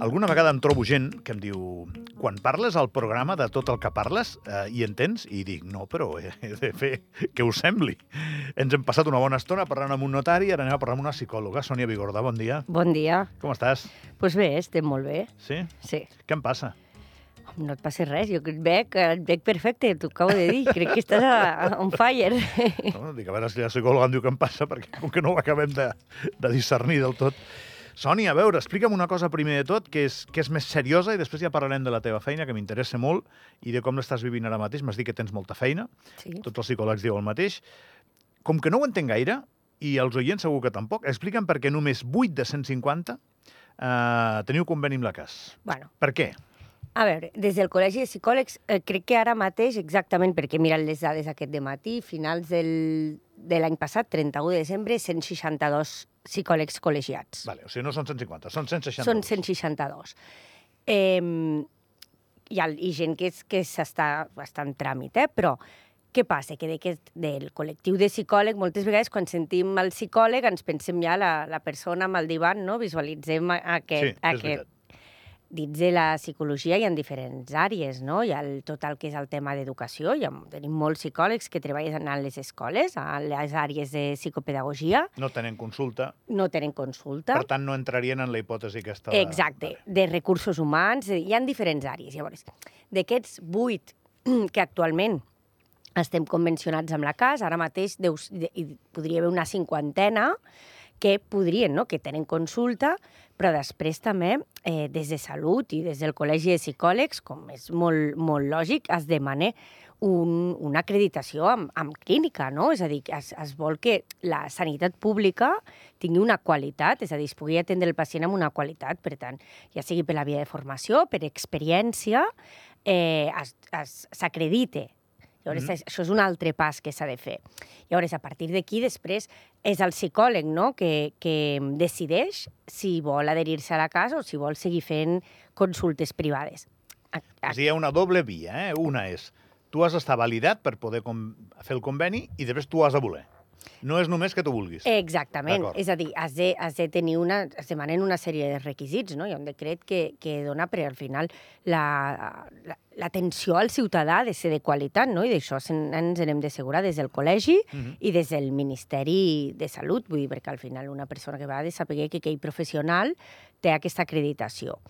alguna vegada em trobo gent que em diu quan parles al programa de tot el que parles, eh, hi entens? I dic, no, però he, he de fer que us sembli. Ens hem passat una bona estona parlant amb un notari, ara anem a parlar amb una psicòloga. Sònia Vigorda, bon dia. Bon dia. Com estàs? Doncs pues bé, estem molt bé. Sí? Sí. Què em passa? No et passi res, jo et veig, et veig perfecte, t'ho acabo de dir, crec que estàs a, a, on fire. No, dic, a veure si la psicòloga em diu què em passa, perquè com que no ho acabem de, de discernir del tot. Sònia, a veure, explica'm una cosa primer de tot, que és, que és més seriosa, i després ja parlarem de la teva feina, que m'interessa molt, i de com l'estàs vivint ara mateix. M'has dit que tens molta feina, Sí. tots els psicòlegs diuen el mateix. Com que no ho entenc gaire, i els oients segur que tampoc, explica'm per què només 8 de 150 eh, teniu conveni amb la CAS. Bueno, Per què? a veure, des del Col·legi de Psicòlegs, eh, crec que ara mateix, exactament perquè he mirat les dades aquest de matí, finals del, de l'any passat, 31 de desembre, 162 psicòlegs col·legiats. Vale, o sigui, no són 150, són 162. Són 162. Eh, hi ha i gent que, és, que s'està està en tràmit, eh? però què passa? Que d'aquest, del col·lectiu de psicòleg, moltes vegades quan sentim el psicòleg ens pensem ja la, la persona amb el divan, no? visualitzem a- Sí, aquest, aquest. Dins de la psicologia hi ha diferents àrees, no? Hi ha el, tot el que és el tema d'educació, hi ha, tenim molts psicòlegs que treballen a les escoles, a les àrees de psicopedagogia, No tenen consulta, no tenen consulta. per tant no entrarien en la hipòtesi aquesta. de- Exacte, Vale. de recursos humans, hi han diferents àrees. Llavors, d'aquests vuit que actualment estem convencionats amb la CAS, ara mateix deus, de, hi podria haver una cinquantena que podrien, no? que tenen consulta, però després també eh, des de Salut i des del Col·legi de Psicòlegs, com és molt, molt lògic, es demana un, una acreditació amb, amb clínica, no? És a dir, es, es vol que la sanitat pública tingui una qualitat, és a dir, es pugui atendre el pacient amb una qualitat, per tant, ja sigui per la via de formació, per experiència, eh, s'acredite. Llavors, mm. això és un altre pas que s'ha de fer. Llavors, a partir d'aquí, després, és el psicòleg no? que, que decideix si vol adherir-se a la casa o si vol seguir fent consultes privades. A, a, És a dir, hi ha una doble via. Eh? Una és, tu has d'estar validat per poder com, fer el conveni i després tu has de voler. No és només que tu vulguis. Exactament. És a dir, has de, has de tenir una... Es demanen una sèrie de requisits, no? Hi ha un decret que, que dona, però al final la- la- l'atenció al ciutadà ha de ser de qualitat, no? I d'això ens n'hem d'assegurar des del col·legi Mhm. i des del Ministeri de Salut, vull dir, perquè al final una persona que va ha de saber que aquell professional té aquesta acreditació.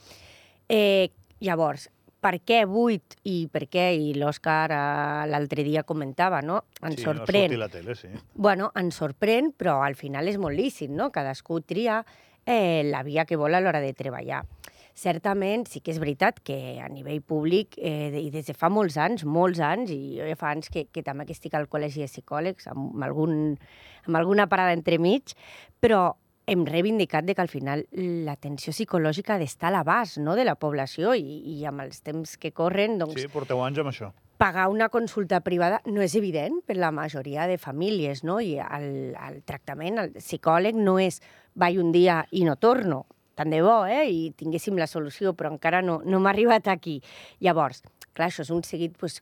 Eh, llavors, per què 8 i per què, i l'Òscar eh, l'altre dia comentava, no? Ens sí, sorprèn. No la tele, sí. Bueno, ens sorprèn, però al final és molt lícit, no? Cadascú tria eh, la via que vol a l'hora de treballar. Certament, sí que és veritat que a nivell públic, eh, i des de fa molts anys, molts anys, i jo ja fa anys que, que també que estic al Col·legi de Psicòlegs, amb, algun, amb alguna parada entremig, però hem reivindicat de que al final l'atenció psicològica ha d'estar a l'abast no? de la població i, i amb els temps que corren, doncs, Sí, porteu anys amb això. pagar una consulta privada no és evident per la majoria de famílies, no? I el, el tractament, el psicòleg no és vaig un dia i no torno, tant de bo, eh? I tinguéssim la solució, però encara no, no m'ha arribat aquí. Llavors, clar, això és un seguit, pues,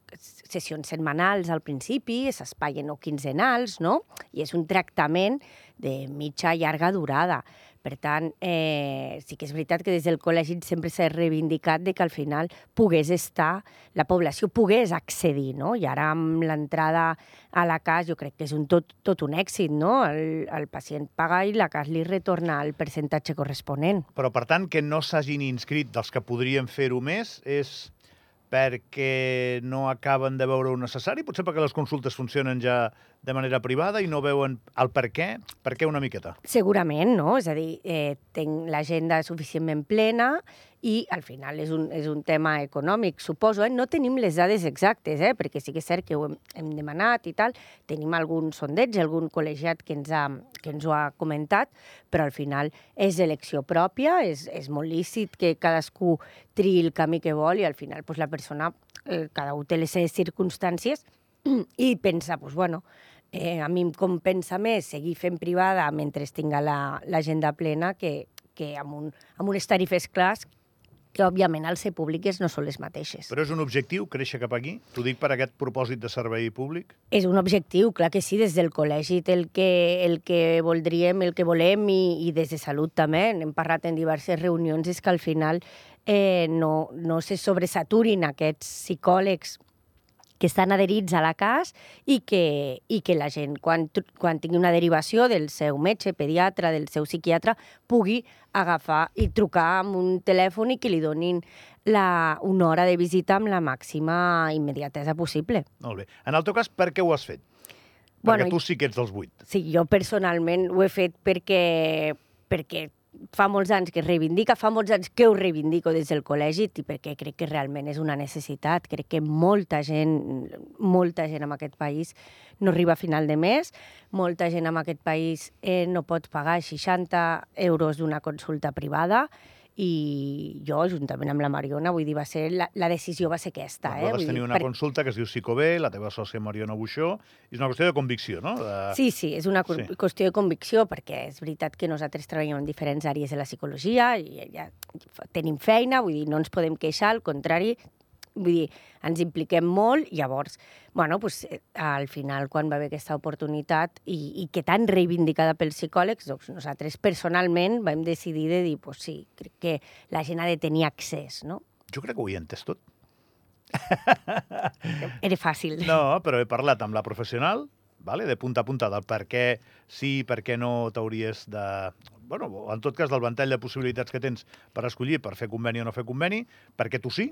sessions setmanals al principi, s'espaien o quinzenals, no? I és un tractament de mitja llarga durada. Per tant, eh, sí que és veritat que des del col·legi sempre s'ha reivindicat de que al final pogués estar, la població pogués accedir, no? I ara amb l'entrada a la CAS jo crec que és un tot, tot un èxit, no? El, el pacient paga i la CAS li retorna el percentatge corresponent. Però, per tant, que no s'hagin inscrit dels que podrien fer-ho més és perquè no acaben de veure-ho necessari? Potser perquè les consultes funcionen ja de manera privada i no veuen el per què? Per què una miqueta? Segurament, no? És a dir, eh, tenc l'agenda suficientment plena i al final és un, és un tema econòmic, suposo. Eh? No tenim les dades exactes, eh? perquè sí que és cert que ho hem, hem demanat i tal. Tenim algun sondeig, algun col·legiat que ens, ha, que ens ho ha comentat, però al final és elecció pròpia, és, és molt lícit que cadascú triï el camí que vol i al final pues, la persona, eh, cada un té les seves circumstàncies i pensa, pues, bueno, eh, a mi em compensa més seguir fent privada mentre tinga la- l'agenda la, plena que, que amb, un, amb unes tarifes clars que òbviament al ser públiques no són les mateixes. Però és un objectiu créixer cap aquí? T'ho dic per aquest propòsit de servei públic? És un objectiu, clar que sí, des del col·legi el que, el que voldríem, el que volem i, i des de salut també, hem parlat en diverses reunions, és que al final eh, no, no se sobresaturin aquests psicòlegs que estan adherits a la CAS i que, i que la gent, quan, quan tingui una derivació del seu metge, pediatre, del seu psiquiatre, pugui agafar i trucar amb un telèfon i que li donin la, una hora de visita amb la màxima immediatesa possible. Molt bé. En el teu cas, per què ho has fet? Bueno, perquè tu sí que ets dels vuit. Sí, jo personalment ho he fet perquè, perquè fa molts anys que es reivindica, fa molts anys que ho reivindico des del col·legi i perquè crec que realment és una necessitat. Crec que molta gent, molta gent en aquest país no arriba a final de mes, molta gent en aquest país eh, no pot pagar 60 euros d'una consulta privada i jo, juntament amb la Mariona, vull dir, va ser, la, la decisió va ser aquesta. Eh? Vas tenir dir, una per... consulta que es diu Psicobé, la teva sòcia Mariona Buixó, és una qüestió de convicció, no? De... Sí, sí, és una sí. qüestió de convicció, perquè és veritat que nosaltres treballem en diferents àrees de la psicologia i ja tenim feina, vull dir, no ens podem queixar, al contrari, vull dir, ens impliquem molt, llavors, bueno, pues, eh, al final, quan va haver aquesta oportunitat i, i que tan reivindicada pels psicòlegs, doncs nosaltres personalment vam decidir de dir, pues sí, crec que la gent ha de tenir accés, no? Jo crec que ho he entès tot. Era fàcil. No, però he parlat amb la professional, vale? de punta a punta del per què sí, per què no t'hauries de... Bueno, en tot cas, del ventall de possibilitats que tens per escollir per fer conveni o no fer conveni, perquè tu sí,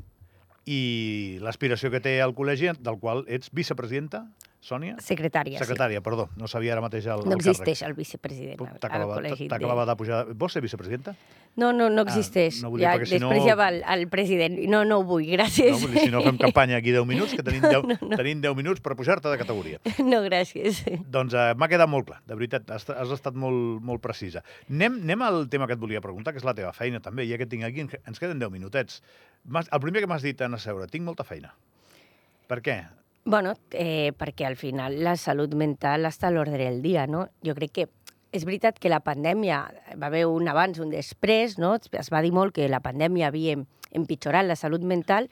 i l'aspiració que té el col·legi, del qual ets vicepresidenta, Sònia? Secretària, Secretària, sí. perdó. No sabia ara mateix el, No el existeix càrrec. el vicepresident al, al col·legi. T'acabava de pujar... Vols ser vicepresidenta? No, no, no existeix. Ah, no ja, dir, si després no... ja va el, el president. No, no ho vull, gràcies. No, vull dir, si no fem campanya aquí 10 minuts, que tenim 10, no, no. tenim 10 minuts per pujar-te de categoria. No, gràcies. Doncs uh, m'ha quedat molt clar, de veritat, has, has estat molt, molt precisa. Anem, anem al tema que et volia preguntar, que és la teva feina també, ja que tinc aquí, ens queden 10 minutets. El primer que m'has dit en asseure, tinc molta feina. Per què? Bueno, eh, perquè al final la salut mental està a l'ordre del dia, no? Jo crec que és veritat que la pandèmia va haver un abans, un després, no? Es va dir molt que la pandèmia havia empitjorat la salut mental.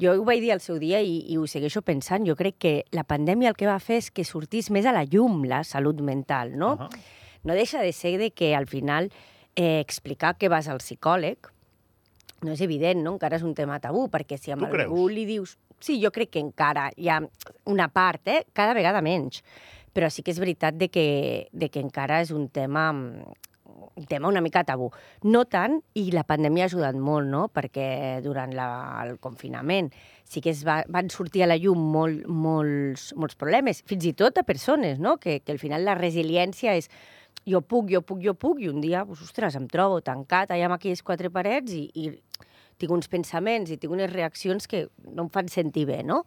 Jo ho vaig dir al seu dia i, i ho segueixo pensant. Jo crec que la pandèmia el que va fer és que sortís més a la llum la salut mental, no? Uh -huh. No deixa de ser de que al final eh, explicar que vas al psicòleg no és evident, no? Encara és un tema tabú, perquè si a algú creus? li dius sí, jo crec que encara hi ha una part, eh? cada vegada menys, però sí que és veritat de que, de que encara és un tema un tema una mica tabú. No tant, i la pandèmia ha ajudat molt, no? perquè durant la, el confinament sí que es va, van sortir a la llum molt, molts, molts problemes, fins i tot a persones, no? que, que al final la resiliència és jo puc, jo puc, jo puc, i un dia, pues, ostres, em trobo tancat allà amb aquelles quatre parets i, i tinc uns pensaments i tinc unes reaccions que no em fan sentir bé, no?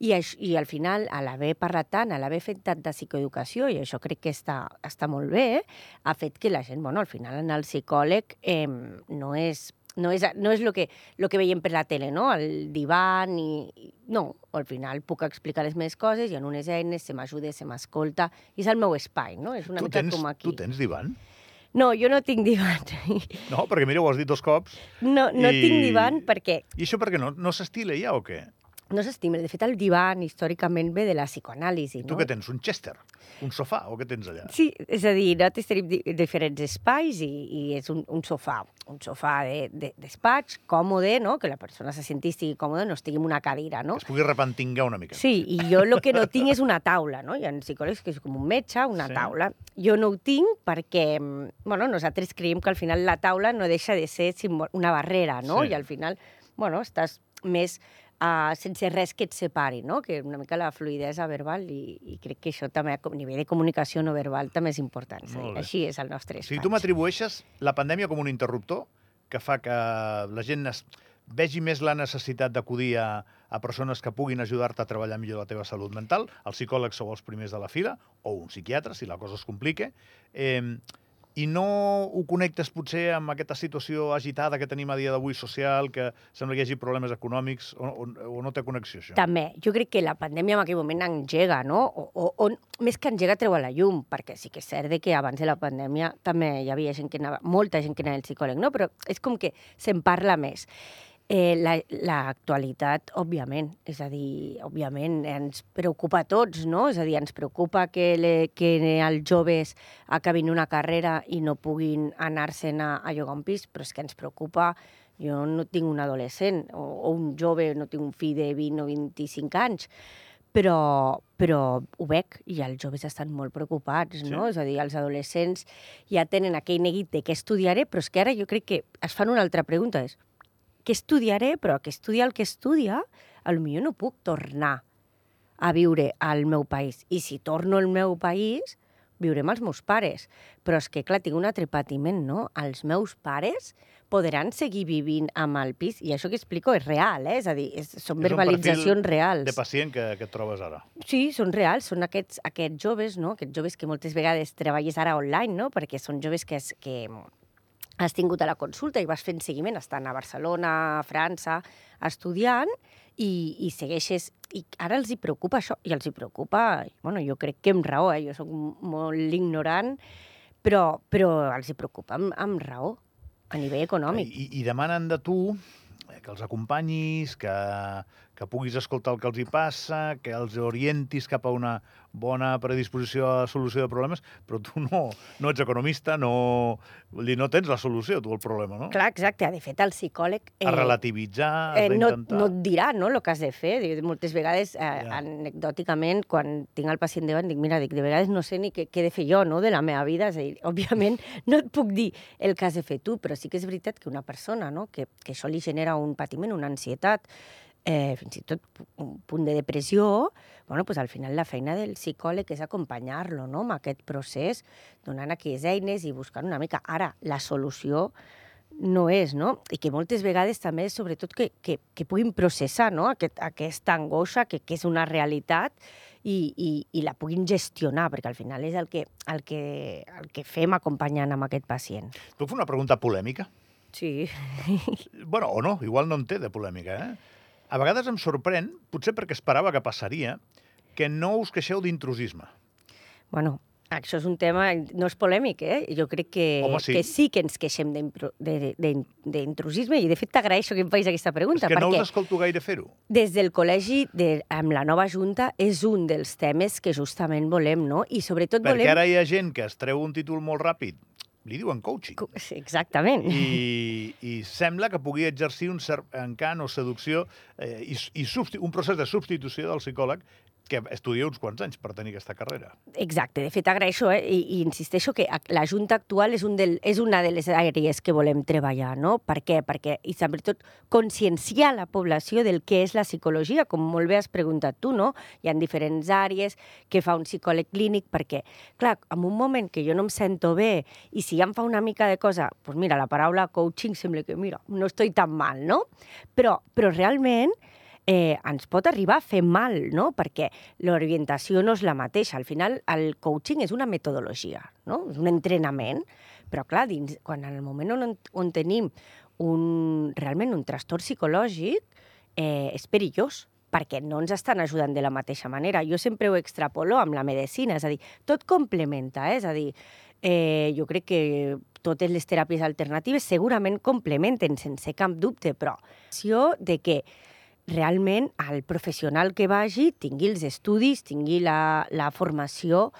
I, això, i al final, a l'haver parlat tant, a l'haver fet tanta psicoeducació, i això crec que està, està molt bé, ha fet que la gent, bueno, al final anar al psicòleg eh, no és no és, no és el que, lo que veiem per la tele, no? El divan i... No, al final puc explicar les meves coses i en unes eines se m'ajuda, se m'escolta, i és el meu espai, no? És una tu mica tens, com aquí. Tu tens divan? No, jo no tinc divan. No, perquè mira, ho has dit dos cops. No, no I- tinc divan perquè I això per què no? No s'estila ja o què? No s'estima. De fet, el divan històricament ve de la psicoanàlisi, Tu no? què tens? Un Chester? Un sofà? O què tens allà? Sí, és a dir, nosaltres tenim di diferents espais i, i és un, un sofà, un sofà de, de, despatx, còmode, no? que la persona se senti estigui còmode, no estigui en una cadira, no? Que es pugui repentingar una mica. Sí, i jo el que no tinc és una taula, no? Hi ha psicòlegs que és com un metge, una Sí. taula. Jo no ho tinc perquè, bueno, nosaltres creiem que al final la taula no deixa de ser una barrera, no? Sí. I al final, bueno, estàs més uh, sense res que et separi, no? Que una mica la fluidesa verbal i, i crec que això també, a nivell de comunicació no verbal, també és important. Sí. Així és el nostre espai. sigui, tu m'atribueixes la pandèmia com un interruptor que fa que la gent es vegi més la necessitat d'acudir a, a persones que puguin ajudar-te a treballar millor la teva salut mental. Els psicòlegs sou els primers de la fila, o un psiquiatre, si la cosa es complica. Eh, i no ho connectes potser amb aquesta situació agitada que tenim a dia d'avui social, que sembla que hi hagi problemes econòmics, o, o, o no té connexió, això? També. Jo crec que la pandèmia en aquell moment engega, no? O, o, o més que engega, treu a la llum, perquè sí que és cert que abans de la pandèmia també hi havia gent que anava, molta gent que anava al psicòleg, no? Però és com que se'n parla més. Eh, L'actualitat, la, òbviament, és a dir, òbviament ens preocupa a tots, no? És a dir, ens preocupa que, le, que els joves acabin una carrera i no puguin anar-se'n a, a llogar un pis, però és que ens preocupa jo no tinc un adolescent o, o un jove, no tinc un fill de 20 o 25 anys, però, però ho veig i els joves estan molt preocupats, Sí. no? És a dir, els adolescents ja tenen aquell neguit de què estudiaré, però és que ara jo crec que es fan una altra pregunta, és què estudiaré, però que estudia el que estudia, a lo millor no puc tornar a viure al meu país. I si torno al meu país, viuré amb els meus pares. Però és que, clar, tinc un altre patiment, no? Els meus pares podran seguir vivint amb el pis, i això que explico és real, eh? És a dir, és, són És verbalitzacions reals. De pacient que, que et trobes ara. Sí, són reals, són aquests, aquests joves, no? Aquests joves que moltes vegades treballes ara online, no? Perquè són joves que, es, que has tingut a la consulta i vas fent seguiment, estan a Barcelona, a França, estudiant, i, i segueixes... I ara els hi preocupa això, i els hi preocupa... Bueno, jo crec que amb raó, eh? jo sóc molt ignorant, però, però els hi preocupa amb, amb raó, a nivell econòmic. I, I demanen de tu que els acompanyis, que, que puguis escoltar el que els hi passa, que els orientis cap a una bona predisposició a la solució de problemes, però tu no, no ets economista, no, vull dir, no tens la solució, tu, al problema, no? Clar, exacte. De fet, el psicòleg... A relativitzar, has eh, no, no et dirà no, el que has de fer. Moltes vegades, eh, Ja. anecdòticament, quan tinc el pacient davant, dic, mira, dic, de vegades no sé ni què, què he de fer jo no, de la meva vida. És a dir, òbviament, no et puc dir el que has de fer tu, però sí que és veritat que una persona no, que, que això li genera un patiment, una ansietat, eh, fins i tot un punt de depressió, bueno, pues al final la feina del psicòleg és acompanyar-lo no, amb aquest procés, donant aquelles eines i buscant una mica. Ara, la solució no és, no? I que moltes vegades també és sobretot que, que, que puguin processar no? Aquest, aquesta angoixa que, que és una realitat i, i, i la puguin gestionar, perquè al final és el que, el que, el que fem acompanyant amb aquest pacient. Puc fer una pregunta polèmica? Sí. Bueno, o no, igual no en té de polèmica, eh? A vegades em sorprèn, potser perquè esperava que passaria, que no us queixeu d'intrusisme. Bueno, això és un tema, no és polèmic, eh? Jo crec que, Home, sí. que sí que ens queixem d'intrusisme i, de fet, t'agraeixo que em facis aquesta pregunta, És que no perquè us escolto gaire fer-ho. des del col·legi, de, amb la nova Junta, és un dels temes que justament volem, no? I sobretot Perquè volem... ara hi ha gent que es treu un títol molt ràpid, li diuen coaching, Co- sí, Exactament. i, i sembla que pugui exercir un cert encant o seducció eh, i, i un procés de substitució del psicòleg que estudia uns quants anys per tenir aquesta carrera. Exacte, de fet agraeixo eh? I, i insisteixo que la Junta actual és, un del, és una de les àrees que volem treballar, no? Per què? Perquè, i sobretot, conscienciar la població del que és la psicologia, com molt bé has preguntat tu, no? Hi ha diferents àrees que fa un psicòleg clínic, perquè, clar, en un moment que jo no em sento bé i si ja em fa una mica de cosa, doncs mira, la paraula coaching sembla que, mira, no estoy tan mal, no? Però, però realment eh, ens pot arribar a fer mal, no? Perquè l'orientació no és la mateixa. Al final, el coaching és una metodologia, no? És un entrenament. Però, clar, dins, quan en el moment on, on tenim un, realment un trastorn psicològic, eh, és perillós perquè no ens estan ajudant de la mateixa manera. Jo sempre ho extrapolo amb la medicina, és a dir, tot complementa, eh? és a dir, eh, jo crec que totes les teràpies alternatives segurament complementen, sense cap dubte, però de que realment el professional que vagi tingui els estudis, tingui la, la formació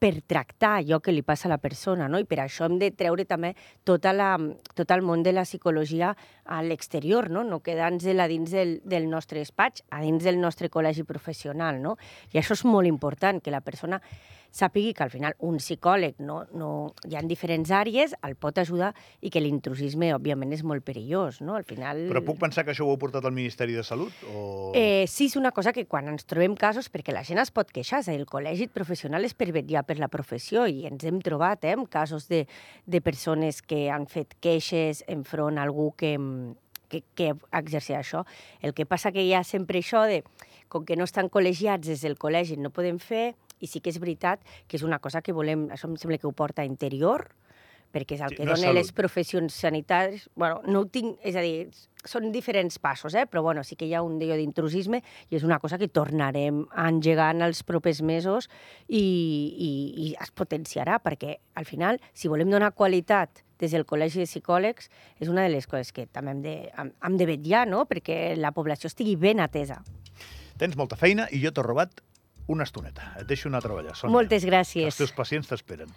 per tractar allò que li passa a la persona, no? I per això hem de treure també tota la, tot el món de la psicologia a l'exterior, no? No quedant-se-la dins del, del nostre despatx, a dins del nostre col·legi professional, no? I això és molt important, que la persona sàpigui que al final un psicòleg no, no, hi ha diferents àrees, el pot ajudar i que l'intrusisme, òbviament, és molt perillós, no? Al final... Però puc pensar que això ho heu portat al Ministeri de Salut? O... Eh, sí, és una cosa que quan ens trobem casos, perquè la gent es pot queixar, és a dir, el col·legi professional és per vetllar per la professió i ens hem trobat eh, amb casos de, de persones que han fet queixes enfront a algú que, que, que exerceix això. El que passa que hi ha sempre això de, com que no estan col·legiats des del col·legi, no podem fer, i sí que és veritat que és una cosa que volem, això em sembla que ho porta a interior, perquè és el Sí, que no és donen les professions sanitàries. Bueno, no ho tinc, és a dir, són diferents passos, eh? però bueno, sí que hi ha un d'allò d'intrusisme i és una cosa que tornarem a engegar en els propers mesos i, i, i es potenciarà, perquè al final, si volem donar qualitat des del Col·legi de Psicòlegs, és una de les coses que també hem de, hem, hem de vetllar, no? perquè la població estigui ben atesa. Tens molta feina i jo t'he robat una estoneta. Et deixo anar a treballar, Sònia. Moltes Els gràcies. teus pacients t'esperen.